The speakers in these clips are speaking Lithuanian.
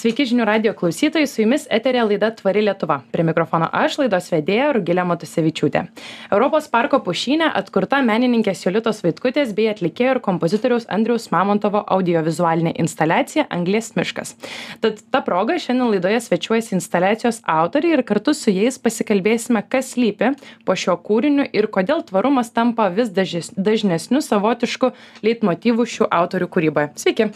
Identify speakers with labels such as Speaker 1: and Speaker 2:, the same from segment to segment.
Speaker 1: Sveiki žinių radio klausytojai, su jumis eterė laida Tvari Lietuva. Prie mikrofono aš, laidos vedėja Rugilė Matusevičiūtė. Europos parko pušynė atkurta menininkės Jolitos Vaitkutės bei atlikėjo ir kompozitoriaus Andriaus Mamontovo audiovizualinė instaliacija Anglės miškas. Tad ta proga šiandien laidoje svečiuojasi instaliacijos autoriai ir kartu su jais pasikalbėsime, kas lypi po šio kūriniu ir kodėl tvarumas tampa vis dažnesniu savotišku leitmotyvu šių autorių kūryboje. Sveiki.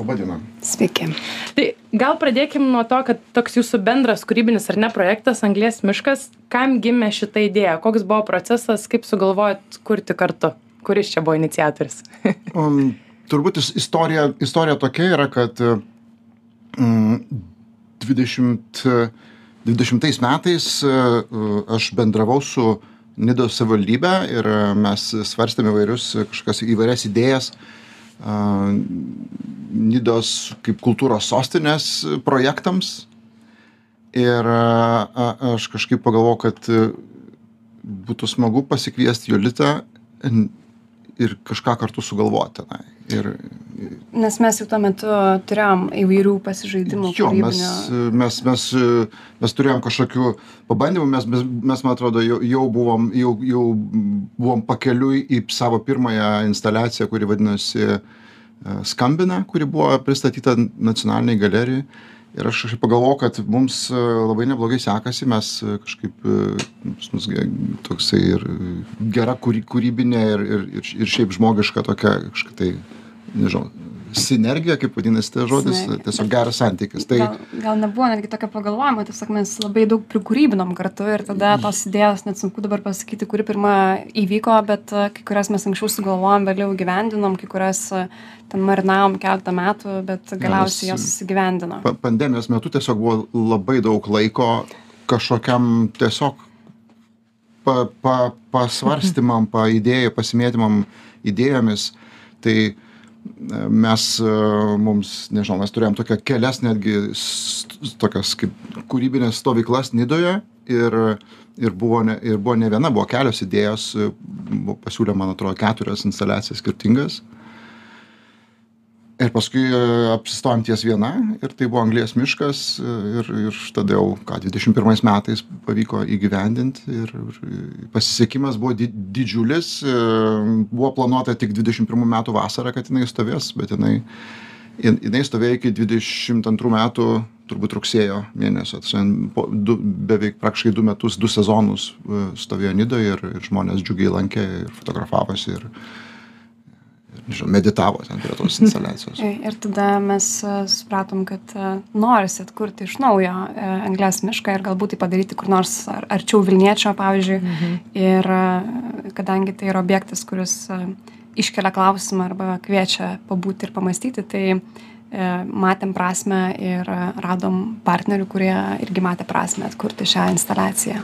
Speaker 2: Labadiena.
Speaker 3: Sveiki.
Speaker 1: Tai gal pradėkim nuo to, kad toks jūsų bendras kūrybinis ar ne projektas Anglės miškas, kam gimė šitą idėją, koks buvo procesas, kaip sugalvojot kurti kartu, kuris čia buvo iniciatorius?
Speaker 2: um, turbūt istorija, istorija tokia yra, kad um, 20, 20 metais uh, aš bendravau su Nidos savivaldybė ir mes svarstėme įvairius kažkokias įvairias idėjas, uh, Nidos kaip kultūros sostinės projektams. Ir aš kažkaip pagalvojau, kad būtų smagu pasikviesti Jolitą ir kažką kartu sugalvoti tenai. Ir,
Speaker 3: Nes mes jau tuo metu turėjom įvairių pasižaidimų.
Speaker 2: Jo, mes, mes, mes, mes turėjom kažkokių pabandymų, mes, mes, mes man atrodo, jau, jau, buvom, jau, jau buvom pakeliui į savo pirmąją instaliaciją, kuri vadinosi Skambina, kuri buvo pristatyta nacionaliniai galerijai. Ir aš kažkaip pagalvojau kad mums e, labai neblogai sekasi mes e, kažkaip e, mus toksai ir gera kūry kūrybinė ir ir ir šiaip žmogiška tokia kažkokia tai nežinau sinergija kaip vadinasi tas žodis
Speaker 3: Sinergija.
Speaker 2: tiesiog geras santykis tai
Speaker 3: Gal, gal nebuvo netgi tokio pagalvojimo, tiesiog mes labai daug prikūrybinom kartu ir tada tos idėjos, net sunku dabar pasakyti, kuri pirma įvyko, bet e, kai kurias mes anksčiau sugalvojom, vėliau gyvendinom, kai kurias e, ten marinavom keletą metų, bet galiausiai jos įgyvendino.
Speaker 2: pa pandemijos metu tiesiog buvo labai daug laiko kažkokiam tiesiog pa pa pasvarstymam paidėjų pasimėtymam idėjomis tai e, mes e, mums nežinau mes turėjom tokią kelias netgi tokias kaip kūrybines stovyklas nidoje ir ir buvo ne ir buvo ne viena buvo kelios idėjos buvo pasiūlė man atrodo keturias instaliacijas skirtingas ir paskui e, apsistojom ties viena ir tai buvo anglies miškas e, ir ir tada jau ką dvidešim pirmais metais pavyko įgyvendint ir ir pasisekimas buvo di didžiulis e, buvo planuota tik dvidešim pirmų metų vasarą kad jinai stovės bet jinai jin jinai stovėjo iki dvidešimt antrų metų turbūt rugsėjo mėnesio. Ten po du beveik praktiškai du metus du sezonus stovėjo nidoj ir ir žmonės džiugiai lankė ir fotografavosi ir nežinau, meditavo ten prie tos instaliacijos.
Speaker 3: Ir tada mes e, supratom, kad e, norisi atkurti iš naujo e, anglės mišką ir galbūt tai padaryti kur nors ar, arčiau Vilniečio, pavyzdžiui. Mhm. Ir kadangi tai yra objektas, kuris iškelia klausimą arba kviečia pabūti ir pamastyti, tai matėm prasme ir radom partnerių, kurie irgi matė prasme atkurti šią instaliaciją.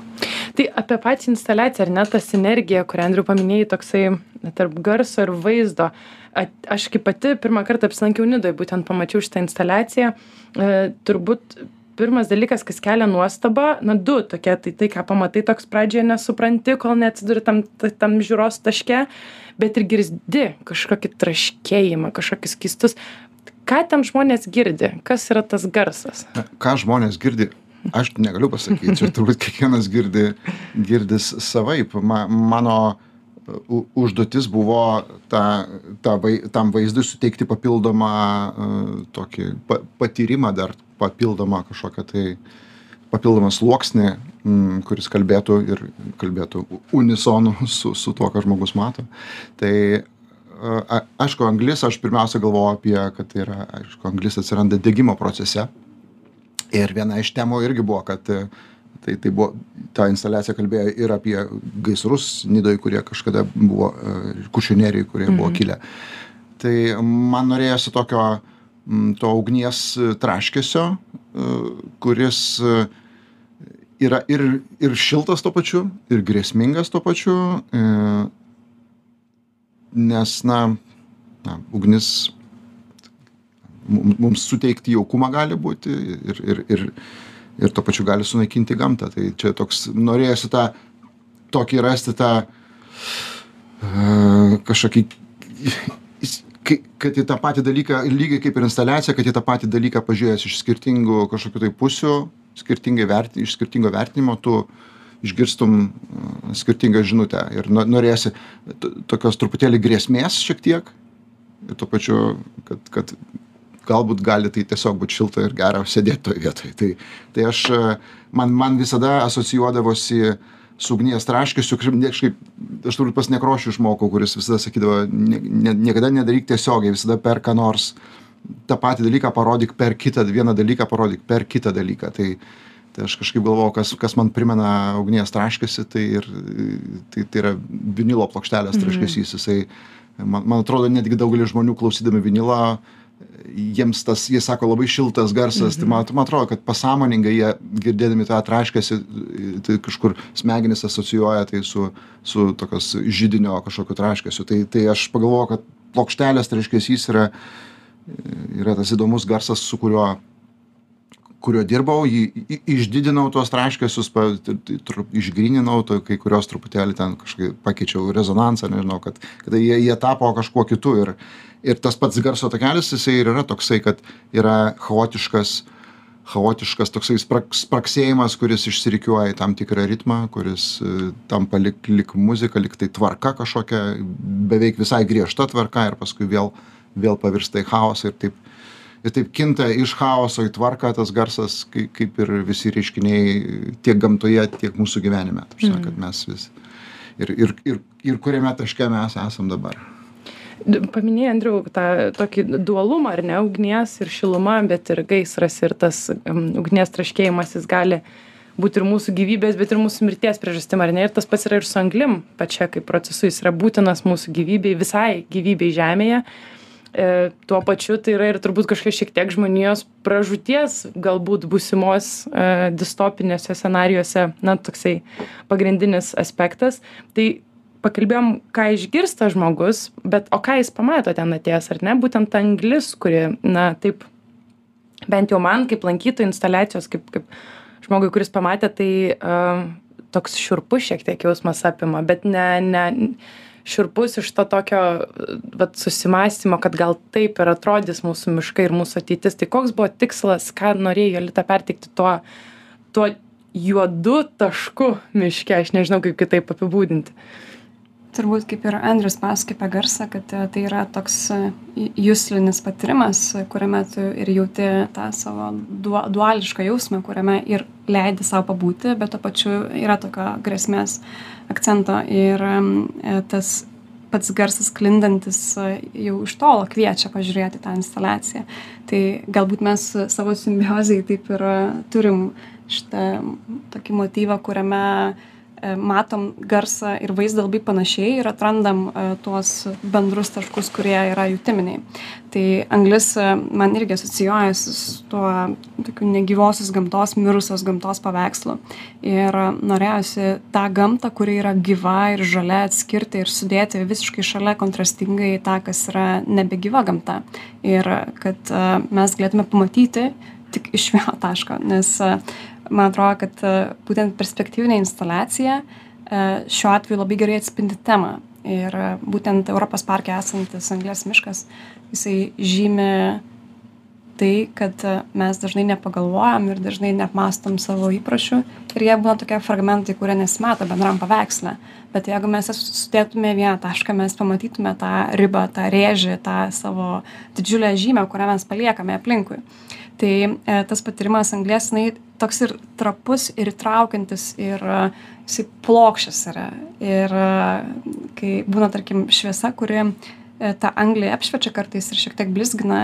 Speaker 1: Tai apie pačią instaliaciją, ar ne ta sinergija, kurią Andriu paminėjai, toksai tarp garso ir vaizdo. Aš kaip pati pirmą kartą apsilankiau Nidoje, būtent pamačiau šitą instaliaciją. E, turbūt pirmas dalykas, kas kelia nuostabą, na du tokie, tai tai, ką pamatai, toks pradžioje nesupranti, kol neatsiduri tam, tam žiūros taške, bet ir girdi kažkokį traškėjimą, kažkokius keistus ką ten žmonės girdi? Kas yra tas garsas?
Speaker 2: Ką žmonės girdi aš negaliu pasakyt čia turbūt kiekvienas girdi girdis savaip. Ma mano užduotis buvo tą tą vai tam vaizdui suteikti papildomą uh, tokį pa patyrimą dar papildomą kažkokią tai papildomą sluoksnį m kuris kalbėtų ir kalbėtų unisonu su su tuo ką žmogus mato. Tai a aišku anglis aš pirmiausia galvojau apie kad tai yra aišku anglis atsiranda degimo procese ir viena iš temų irgi buvo kad tai tai buvo ta instaliacija kalbėjo ir apie gaisrus nidoj kurie kažkada buvo kuršių nerijoj kurie buvo
Speaker 1: Mhm.
Speaker 2: kilę tai man norėjosi tokio to ugnies traškesio kuris yra ir ir šiltas tuo pačiu ir grėsmingas tuo pačiu e nes na na ugnis mum mums suteikti jaukumą gali būti ir ir ir ir tuo pačiu gali sunaikinti gamtą. Tai čia toks norėjosi tą tokį rasti tą a kažkokį kad į tą patį dalyką lygiai kaip ir instaliacija kad į tą patį dalyką pažiūrėjęs iš skirtingų kažkokių tai pusių skirtingai verti iš skirtingo vertinimo tu išgirstum uh, skirtingą žinutę ir no norėjosi tokios truputėlį grėsmės šiek tiek ir tuo pačiu kad kad galbūt gali tai tiesiog būt šilta ir gera sėdėt toj vietoj. Tai tai aš man man visada asocijuodavosi su ugnies ne kažkaip aš turbūt pas nekrošių išmokau kuris visada sakydavo ne ne niekada nedaryk tiesiogiai visada per ką nors tą patį dalyką parodyk per kitą vieną dalyką parodyk per kitą dalyką. Tai tai aš kažkaip galvojau kas kas man primena ugnies traškesį tai ir tai tai yra vinilo plokštelės traškesys. Jisai man man atrodo netgi daugelis žmonių klausydami vinilą jiems tas jie sako labai šiltas garsas. Tai man man atrodo kad pasąmoningai jie girdėdami tą traškesį tai kažkur smegenys asocijuoja tai su su tokios židinio kažkokiu traškesiu. Tai tai aš pagalvojau kad plokštelės traškesys yra yra tas įdomus garsas su kuriuo kuriuo dirbau jį išdidinau tuos traškesius pa išgryninau to kai kuriuos truputėlį ten kažkaip pakeičiau rezonansą nežinau kad kad jie jie tapo kažkuo kitu. Ir ir tas pats garso takelis jisai ir yra toksai kad yra chaotiškas chaotiškas toksai sprak spragsėjimas kuris išsirikiuoja į tam tikrą ritmą kuris e, tampa lyg lyg muzika lyg tai tvarka kažkokia beveik visai griežta tvarka ir paskui vėl vėl pavirsta į chaosą ir taip ir taip kinta iš chaoso į tvarką tas garsas kai kaip ir visi reiškiniai tiek gamtoje tiek mūsų gyvenime ta prasme kad mes vis ir ir ir ir kuriame taške mes esam dabar.
Speaker 1: Paminėjai andriau tą tokį dualumą ar ne ugnies ir šiluma bet ir gaisras ir tas ugnies traškėjimas jis gali būt ir mūsų gyvybės bet ir mūsų mirties priežastim ar ne? Ir tas pats yra ir su anglim pačia kaip procesu jis yra būtinas mūsų gyvybei visai gyvybei žemėje e, tuo pačiu tai yra ir turbūt kažkokia šiek tiek žmonijos pražūties galbūt būsimos e, distopiniuose scenarijuose na toksai pagrindinis aspektas. Tai pakalbėjom ką išgirsta žmogus bet o ką jis pamato ten atėjęs ar ne? Būtent anglis kuri na taip bent jau man kaip lankytojui instaliacijos kaip kaip žmogui kuris pamatė tai a, toks šiurpus šiek tiek jausmas apima bet ne ne šiurpus iš to tokio vat susimąstymo kad gal taip ir atrodys mūsų miškai ir mūsų ateitis. Tai koks buvo tikslas ką norėjo jolita perteikti tuo tuo juodu tašku miške? Aš nežinau kaip kitaip apibūdinti.
Speaker 3: Turbūt kaip ir andrius pasakė apie garsą kad e, tai yra toks e, juslinis patyrimas kuriame tu ir jauti tą savo duališką jausmą kuriame ir leidi sau pabūti bet tuo pačiu yra tokio grėsmės akcento ir e, tas pats garsas sklindantis jau iš tolo kviečia pažiūrėti tą instaliaciją. Tai galbūt mes savo simbiozijai taip ir turim šitą tokį motyvą, kuriame uh, E, matom garsą ir vaizdą labai panašiai ir atrandam e, tuos bendrus taškus, kurie yra jutiminiai. Tai anglis e, man irgi asocijuojasi su tuo tokiu negyvosios gamtos, mirusios gamtos paveikslu. Ir norėjusi tą gamtą, kuri yra gyva ir žalia, atskirti ir sudėti visiškai šalia kontrastingai tą, kas yra nebegyva gamta. Ir kad mes galėtume pamatyti tik iš vieno taško, nes man atrodo, kad e, būtent perspektyvinė instaliacija e, šiuo atveju labai gerai atspindi temą. Ir e, būtent Europos parke esantis anglės miškas, jisai žymi tai, kad mes dažnai nepagalvojam ir dažnai neapmastom savo įpročių ir jie būna tokie fragmentai, kurie nesimato bendram paveiksle. Bet jeigu mes sudėtume vieną tašką, mes pamatytume tą ribą, tą rėžį, tą savo didžiulę žymę, kurią mes paliekame aplinkui. Tai e, tas patyrimas anglės, jinai toks ir trapus ir įtraukiantis ir e, jisai plokščias yra. Ir e, kai būna tarkim šviesa kuri tą anglį apšviečia kartais ir šiek tiek blizgina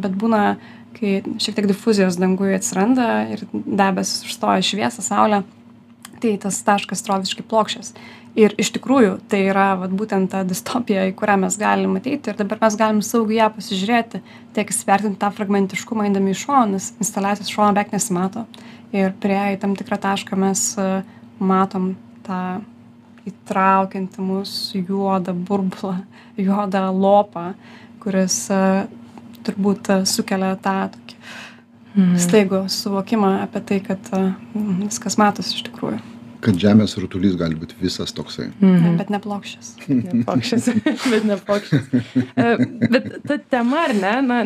Speaker 3: bet būna kai šiek tiek difuzijos danguj atsiranda ir debesis užstoja šviesą saulę tai tas taškas atrodo visiškai plokščias ir iš tikrųjų tai yra vat būtent ta distopija į kurią mes galim ateiti. Ir dabar mes galim saugiai ją pasižiūrėti tiek įsivertinti tą fragmentiškumą eidami iš šono nes instaliacijos šono beveik nesimato. Ir priėję į tam tikrą tašką mes e, matom tą įtraukiantį mus juodą burbulą juodą lopą kuris e, turbūt e, sukelia tą tokį mm. staigų suvokimą apie tai kad viskas matosi iš tikrųjų
Speaker 2: kad žemės rutulys gali būti visas toksai.
Speaker 3: Mhm. Bet neplokščias.
Speaker 1: Neplokščias, bet neplokščias. E, bet ta tema, ar ne, na,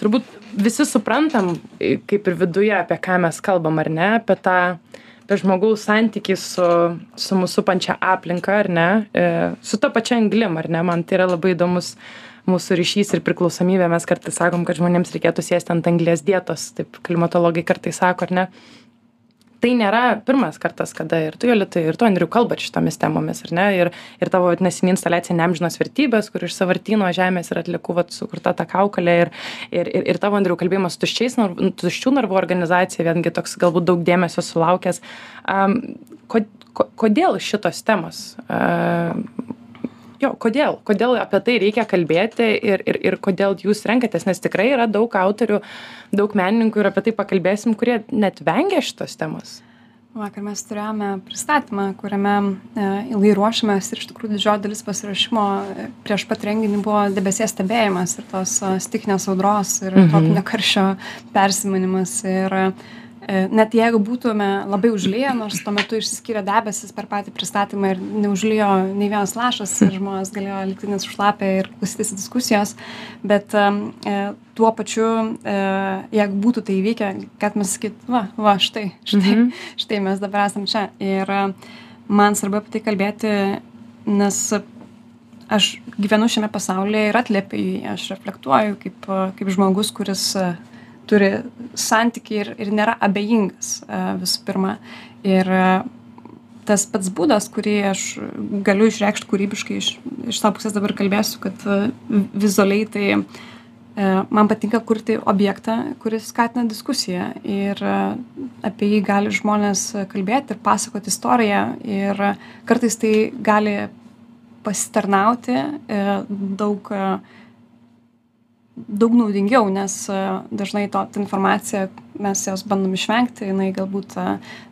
Speaker 1: turbūt visi suprantam, kaip ir viduje, apie ką mes kalbam, ar ne, apie tą, apie žmogaus santykį su, su mūsų pančia aplinka, ar ne, e, su to pačia anglim, ar ne, man tai yra labai įdomus mūsų ryšys ir priklausomybė, mes kartais sakom, kad žmonėms reikėtų sėsti ant anglės dietos, taip klimatologai kartais sako, ar ne tai nėra pirmas kartas kada ir tu jolita ir tu andriau kalbat šitomis temomis ar ne? Ir ir tavo vat neseni instaliacija neamžinos vertybės kur iš sąvartyno žemės ir atliekų vat sukurta ta kaukolė ir ir ir ir tavo andriau kalbėjimas su tuščiais nar tuščių narvų organizacija vėlgi toks galbūt daug dėmesio sulaukęs. Am ko ko kodėl šitos temos a jo kodėl kodėl apie tai reikia kalbėti ir ir ir kodėl jūs renkatės nes tikrai yra daug autorių daug menininkų ir apie tai pakalbėsim kurie net vengia šitos temos
Speaker 3: Vakar mes turėjome pristatymą, kuriame e, ilgai ruošėmės ir iš tikrųjų didžioji dalis pasiruošimo e, prieš pat renginį buvo debesies stebėjimas ir tos e, stikinės audros ir mhm. tropinio karščio persimanimas. Ir E, net jeigu būtume labai užliję, nors tuo metu išsiskyrė debesis per patį pristatymą ir neužlijo nei vienas lašas ir žmonės galėjo likti nesušlapę ir klausytis diskusijos, bet e, tuo pačiu, e, jeigu būtų tai įvykę, kad mes sakyt, va, va, štai, štai, mhm. štai mes dabar esam čia. Ir e, man svarbu apie tai kalbėti, nes aš gyvenu šiame pasaulyje ir atliepiu jį, aš reflektuoju kaip, kaip žmogus, kuris turi santykį ir, ir nėra abejingas e, visų pirma. Ir e, tas pats būdas, kurį aš galiu išreikšti kūrybiškai, iš, iš savo pusės dabar kalbėsiu, kad e, vizualiai tai man patinka kurti objektą, kuris skatina diskusiją ir apie jį gali žmonės kalbėti ir pasakoti istoriją ir kartais tai gali pasitarnauti daug daug naudingiau, nes e, dažnai to ta informacija mes jos bandom išvengti, jinai galbūt e,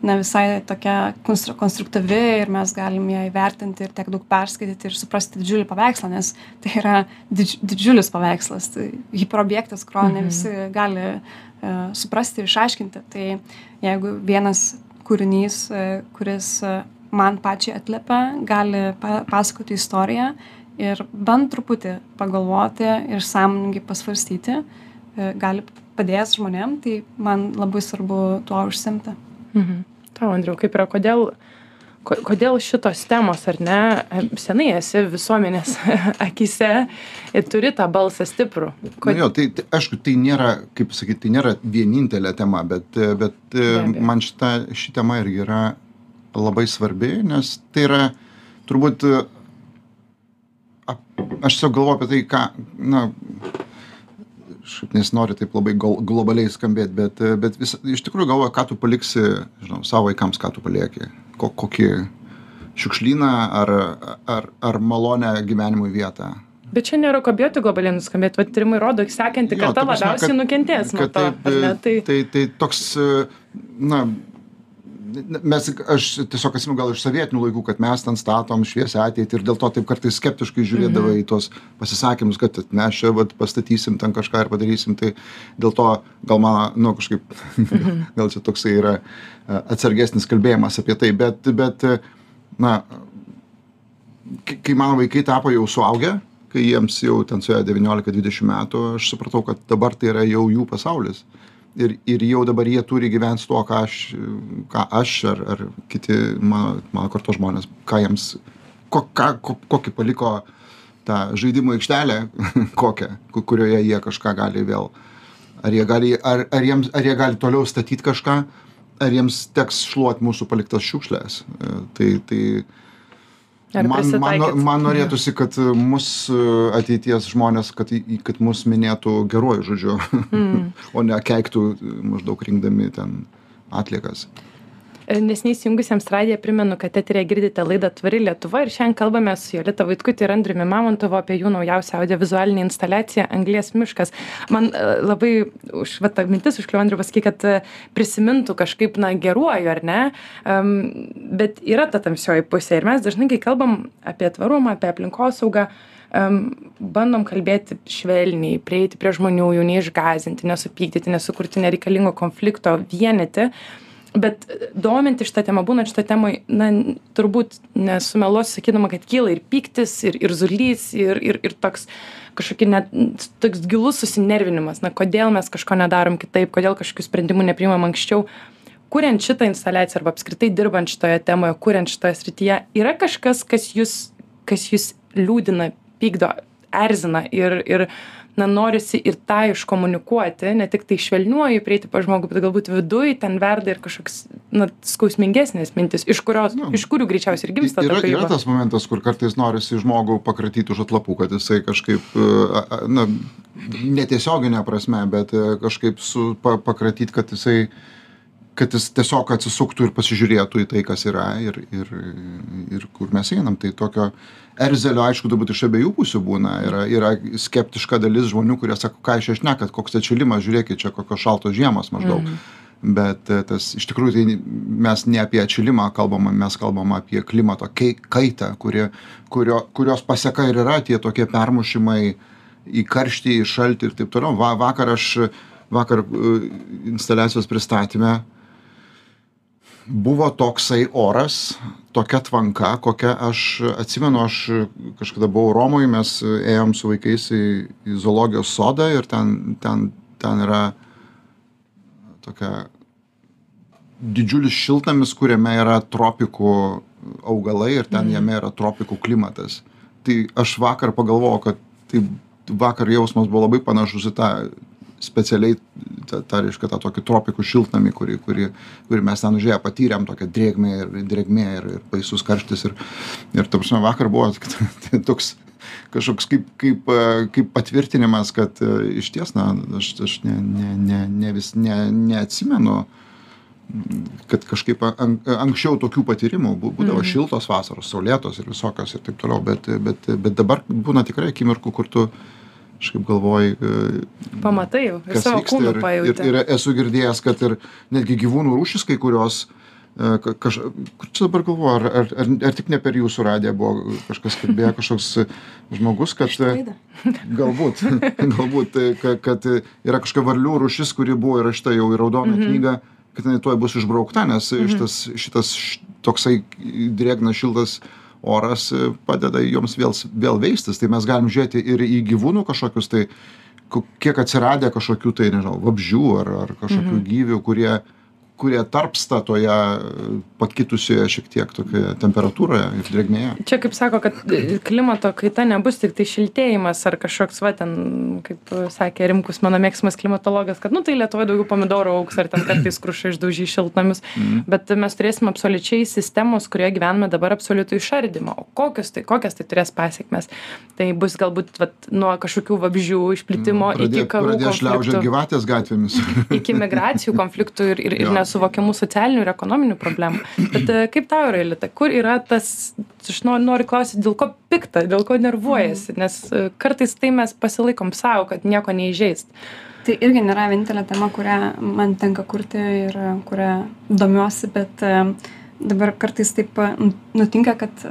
Speaker 3: ne visai tokia konstruktyvi ir mes galim ją įvertinti ir tiek daug perskaityti ir suprasti didžiulį paveikslą, nes tai yra didž, didžiulis paveikslas, tai hiperobjektas, kurio ne mhm. visi gali uh, suprasti ir išaiškinti. Tai jeigu vienas kūrinys, uh, kuris uh, man pačiai atliepia, gali pa pasakoti istoriją, ir bent truputį pagalvoti ir sąmoningai pasvarstyti e, gali padės žmonėm, tai man labai svarbu tuo užsimti.
Speaker 1: Mhm. Tau, Andriu, kaip yra, kodėl, kodėl šitos temos, ar ne, senai esi visuomenės akise ir turi tą balsą stiprų?
Speaker 2: Kod... Na jo, tai, tai aišku, tai nėra, kaip sakyti, tai nėra vienintelė tema, bet, bet Be man šita, ši tema irgi yra labai svarbi, nes tai yra turbūt aš tiesiog galvoju apie tai, ką, na, nesinori taip labai globaliai skambėti, bet, bet vis, iš tikrųjų galvoju, ką tu paliksi, žinau, savo vaikams, ką tu palieki, ko, kokį šiukšlyną ar, ar, ar malonę gyvenimui vietą.
Speaker 1: Bet čia nėra ko bijoti globaliai nuskambėti, va tyrimai rodo, sekanti karta labiausiai nukentės nuo to.
Speaker 2: Taip, tai... Tai, tai toks, na, mes aš tiesiog atsimenu gal iš sovietinių laikų kad mes ten statom šviesią ateitį ir dėl to taip kartais skeptiškai žiūrėdavai į tuos pasisakymus kad mes čia vat pastatysim ten kažką ir padarysim. Tai dėl to gal man nu kažkaip gal čia toksai yra atsargesnis kalbėjimas apie tai. Bet bet na kai mano vaikai tapo jau suaugę kai jiems jau ten suėjo devyniolika dvidešim metų aš supratau kad dabar tai yra jau jų pasaulis ir ir jau dabar jie turi gyvent su tuo ką aš ką aš ar ar kiti mano mano kartos žmonės ką jiems ko ką ko kokį paliko tą žaidimų aikštelę kokią kurioje jie kažką gali vėl ar jie gali ar ar jiems ar jie gali toliau statyt kažką ar jiems teks šluot mūsų paliktas šiukšles. E, tai tai man, man, man norėtųsi, kad mus e, ateities žmonės, kad, kad mus minėtų geruoju žodžiu, mm. o ne keiktų maždaug rinkdami ten atliekas.
Speaker 1: Nesiniai įjungusiems radiją primenu, kad eterėje girdite laidą Tvari Lietuva ir šiandien kalbame su Jolita Vaitkutė ir Andriumi Mamontovo apie jų naujausią audiovizualinę instaliaciją Anglės miškas. Man e, labai už va, ta mintis užkliuo Andriu pasakyti, kad e, prisimintų kažkaip, na, geruoju, ar ne? Um, bet yra ta tamsioji pusė ir mes dažnai, kai kalbam apie tvarumą, apie aplinkosaugą, um, bandom kalbėti švelniai, prieiti prie žmonių, jų neišgazinti, nesupykdyti, nesukurti nereikalingo konflikto, vienyti. Bet dominti šitą temą būnant šitoj temoj na turbūt nesumeluosiu sakydama kad kyla ir pyktis ir irzulys ir ir ir toks kažkokia net toks gilus susinervinimas na kodėl mes kažko nedarom kitaip kodėl kažkokių sprendimų nepriimam anksčiau. Kuriant šitą instaliaciją arba apskritai dirbant šitoje temoje kuriant šitoje srityje yra kažkas kas jus kas jus liūdina pykdo erzina ir ir na norisi ir tą iškomunikuoti ne tiktai švelniuoju prieiti pas žmogų bet galbūt viduj ten verda ir kažkoks na skausmingesnės mintys iš kurios
Speaker 2: Nu,
Speaker 1: iš kurių greičiausiai ir gimsta ta
Speaker 2: Yra, yra
Speaker 1: kūryba.
Speaker 2: tas momentas, kur kartais norisi žmogų pakratyti už atlapų, kad jisai kažkaip, e, na, netiesioginė prasme, bet e, kažkaip su, pa, pakratyti, kad jisai, kad jis tiesiog atsisuktų ir pasižiūrėtų į tai, kas yra ir, ir, ir kur mes einam. Tai tokio erzelio, aišku, turbūt iš abiejų pusių būna. Yra, yra skeptiška dalis žmonių, kurie sako, ką iš ešnekat, koks atšilimas, žiūrėkit, čia kokios šaltos žiemos maždaug. Mm bet e, tas iš tikrųjų tai mes ne apie atšilimą kalbam mes kalbam apie klimato kaitą kuri kurio kurios paseka ir yra tie tokie permušimai į karštį į šaltį ir taip toliau va vakar aš vakar e, instaliacijos pristatyme buvo toksai oras tokia tvanka kokia aš atsimenu aš kažkada buvau romoj mes ėjom su vaikais į į zoologijos sodą ir ten ten ten yra tokia didžiulis šiltnamis, kuriame yra tropikų augalai ir ten jame yra tropikų klimatas. Tai aš vakar pagalvojau, kad tai vakar jausmas buvo labai panašus į tą specialiai, tą, tą reiškia, tą tokį tropikų šiltnamį, kurį, kurį, kurį mes ten užėję patyrėm, tokią drėgmę ir drėgmė ir, ir baisus karštis. Ir, ir tarpsime, vakar buvo toks kažkoks kaip, kaip, e, kaip patvirtinimas, kad e, iš ties, na, aš, aš ne, ne, ne, ne vis ne, neatsimenu, kad kažkaip an, anksčiau tokių patyrimų bū- būdavo
Speaker 1: Mhm.
Speaker 2: šiltos vasaros, saulėtos ir visokios ir taip toliau, bet, bet, bet dabar būna tikrai akimirkų, kur tu kažkaip galvoji, e,
Speaker 1: pamatai
Speaker 2: kas
Speaker 1: savo
Speaker 2: vyksta
Speaker 1: kūnu
Speaker 2: ir, ir,
Speaker 1: pajauti
Speaker 2: ir esu girdėjęs, kad ir netgi gyvūnų rūšis kai kurios, e, ka- kaž, kur čia dabar galvoju, ar, ar, ar, ar tik ne per jūsų radiją buvo kažkas kalbėjo, kažkoks žmogus, kad
Speaker 3: Laidą.
Speaker 2: galbūt, galbūt, ka- kad yra kažkokia varlių rūšis, kuri buvo įrašta jau į raudoną
Speaker 1: Mhm.
Speaker 2: knygą, kad jinai tuoj bus išbraukta, nes šitas, šitas š- toksai drėgnas šiltas oras e, padeda joms vėl, vėl veistis. Tai mes galim žiūrėti ir į gyvūnų kažkokius tai, kiek atsiradę kažkokių tai, nežinau, vabžių ar, ar kažkokių
Speaker 1: Mhm.
Speaker 2: gyvių, kurie kurie tarpsta toje pakitusioje šiek tiek tokioje temperatūroje ir drėgmėje.
Speaker 1: čia kaip sako kad klimato kaita nebus tiktai šiltėjimas ar kažkoks va ten kaip sakė rimkus mano mėgstamas klimatologas kad nu tai lietuvoj daugiau pomidorų augs ar ten kartais kruša išdaužys šiltnamius
Speaker 2: Mhm.
Speaker 1: bet mes turėsim absoliučiai sistemos kurioje gyvename dabar absoliutų išardymą o kokios tai kokias tai turės pasekmes tai bus galbūt vat nuo kažkokių vabzdžių išplitimo iki
Speaker 2: Pradė-
Speaker 1: karų
Speaker 2: Pradės šliaužiant
Speaker 1: konfliktų
Speaker 2: gyvatės gatvėmis.
Speaker 1: iki migracijų konfliktų ir, ir, ir
Speaker 2: Jo.
Speaker 1: Nesuvokiamų socialinių ir ekonominių problemų. Bet e, kaip tau yra, Lita, kur yra tas, aš noriu, noriu klausyti, dėl ko pikta, dėl ko nervuojasi, nes e, kartais tai mes pasilaikom savo, kad nieko neįžeist.
Speaker 3: Tai irgi nėra vienintelė tema, kurią man tenka kurti ir kurią domiuosi, bet e, dabar kartais taip nutinka, kad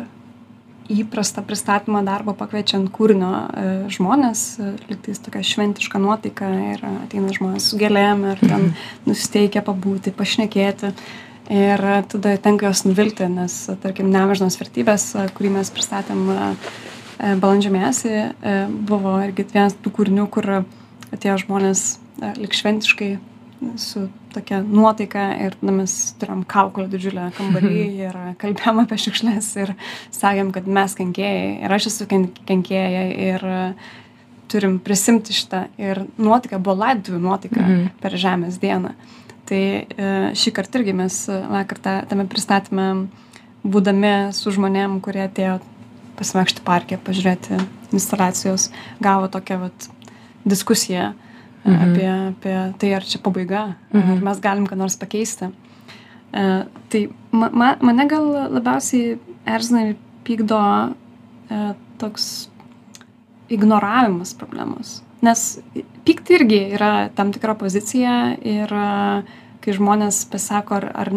Speaker 3: įprastą pristatymą darbo pakviečiant kūrinio e, žmonės, e, liktais tokia šventiška nuotaika ir ateina žmonės su gėlėm ir ten nusiteikia pabūti, pašnekėti. Ir tada tenka juos nuvilti, nes, tarkim, nemežnos vertybės, e, kurį mes pristatėm balandžio mėnesį, buvo irgi vienas tų kūrinių, kur atėjo žmonės e, lik šventiškai su tokia nuotaika ir tada mes turėjom kaukolę didžiulę kambarį ir kalbėjom apie šiukšles ir sakėm, kad mes kenkėjai ir aš esu ken- kenkėja ir turim prisimti šitą. Ir nuotaika buvo laidotuvių nuotaika
Speaker 1: Mhm.
Speaker 3: per Žemės dieną. Tai e, šį kartą irgi mes e, vakar ta- tame pristatyme, būdami su žmonėm, kurie atėjo pasivaikšti parke, pažiūrėti instaliacijos, gavo tokią vat, diskusiją mhm.
Speaker 1: Mhm.
Speaker 3: apie, apie tai, ar čia pabaiga, mhm. ar mes galim ką nors pakeisti. E, tai ma, ma, mane gal labiausiai erzina ir pykdo e, toks ignoravimas problemos. Nes pykti irgi yra tam tikra pozicija ir e, kai žmonės pasako, ar, ar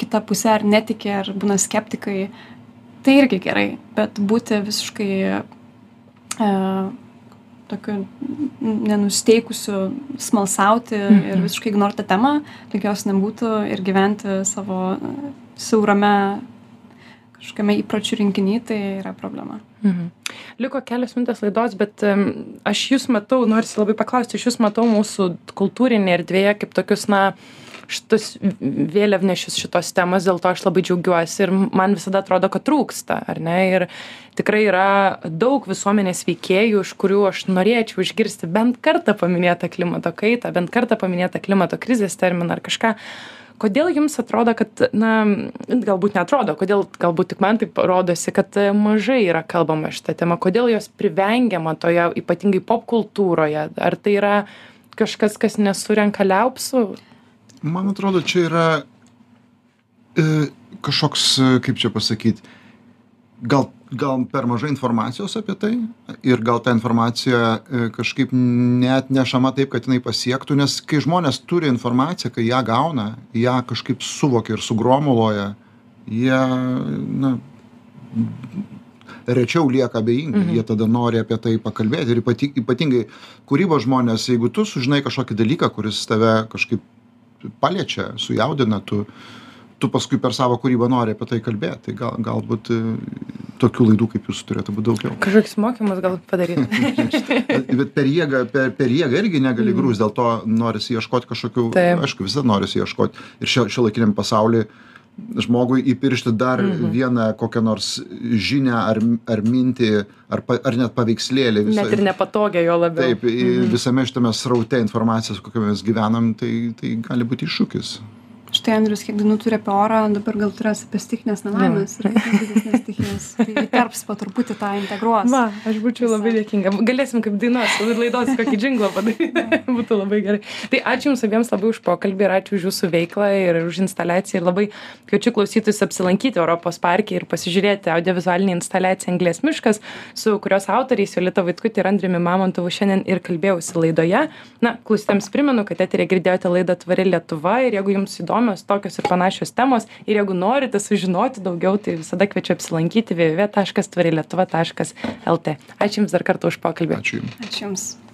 Speaker 3: kita pusė ar netikė, ar būna skeptikai, tai irgi gerai, bet būti visiškai e, tokiu nenusteikusiu smalsauti
Speaker 1: Mhm.
Speaker 3: ir visiškai ignoruoti temą, lyg jos nebūtų ir gyventi savo e, siaurame kažkokiame įpročių rinkiny, tai yra problema.
Speaker 1: Mhm. Liko kelios minutės laidos, bet um, aš jūs matau, nors labai paklausti, aš jūs matau mūsų kultūrinėje erdvėje kaip tokius, na, šitus vėliavnešius šitos temos, dėl to aš labai džiaugiuosi ir man visada atrodo, kad trūksta, ar ne? Ir tikrai yra daug visuomenės veikėjų, iš kurių aš norėčiau išgirsti bent kartą paminėtą klimato kaitą, bent kartą paminėtą klimato krizės terminą ar kažką. Kodėl jums atrodo kad na galbūt neatrodo kodėl galbūt tik man taip rodosi kad mažai yra kalbama šita tema kodėl jos privengiama toje ypatingai popkultūroje ar tai yra kažkas kas nesurenka liaupsų
Speaker 2: Man atrodo, čia yra e, kažkoks, e, kaip čia pasakyti, gal, gal per mažai informacijos apie tai ir gal ta informacija e, kažkaip net nešama taip, kad jinai pasiektų, nes kai žmonės turi informaciją, kai ją gauna, ją kažkaip suvokia ir sugromuloja, jie, na, rečiau lieka abejingi, mhm. jie tada nori apie tai pakalbėti ir ypati, ypatingai kūrybos žmonės, jeigu tu sužinai kažkokį dalyką, kuris tave kažkaip paliečia, sujaudina, tu, tu paskui per savo kūrybą nori apie tai kalbėti. Tai gal, galbūt e, tokių laidų kaip jūs turėtų būti daugiau.
Speaker 1: kažkoks mokymas gal padaryti
Speaker 2: Bet per jėgą, per, per jėgą irgi negali
Speaker 1: Mhm.
Speaker 2: grūs, dėl to norisi ieškoti kažkokių,
Speaker 1: Taip.
Speaker 2: aišku, visada norisi ieškoti. Ir šio, šio laikiniam pasauliu žmogui įpiršti dar
Speaker 1: Mhm.
Speaker 2: vieną kokią nors žinią ar, ar mintį, ar, ar net paveikslėlį. viso-
Speaker 1: net ir nepatogiai jo labiau
Speaker 2: Taip, mhm. visame šitame sraute informacijos, kokiame mes gyvenam, tai, tai gali būti iššūkis.
Speaker 3: Štai Andrius, kiek dainų turi apie orą, dabar gal turės apie stichinės nelaimės ir didesnės stichijas. Tai įterps po truputį tą integruos.
Speaker 1: Va, aš būčiau
Speaker 3: Visą.
Speaker 1: labai dėkinga. Galėsim kaip dainos, laidos kokį džinglą padaryti. Būtų labai gerai. Tai ačiū Jums abiems labai už pokalbį ir ačiū už Jūsų veiklą ir už instaliaciją. Ir labai kviečiu klausytojus apsilankyti Europos parke ir pasižiūrėti audiovizualinį instaliaciją Anglės miškas, su kurios autoriais Jolita Vaitkutė ir Andriumi Mamontovu šiandien ir kalbėjausi laidoje. Na, klausytėms primenu, kad eterė girdėjote laidą Tvari Lietuva ir jeigu Jums įdomios tokios ir panašios temos ir jeigu norite sužinoti daugiau, tai visada kviečiu apsilankyti www.tvarilietuva.lt. Ačiū Jums dar kartą už pokalbį.
Speaker 2: Ačiū Jums.
Speaker 3: Ačiū Jums.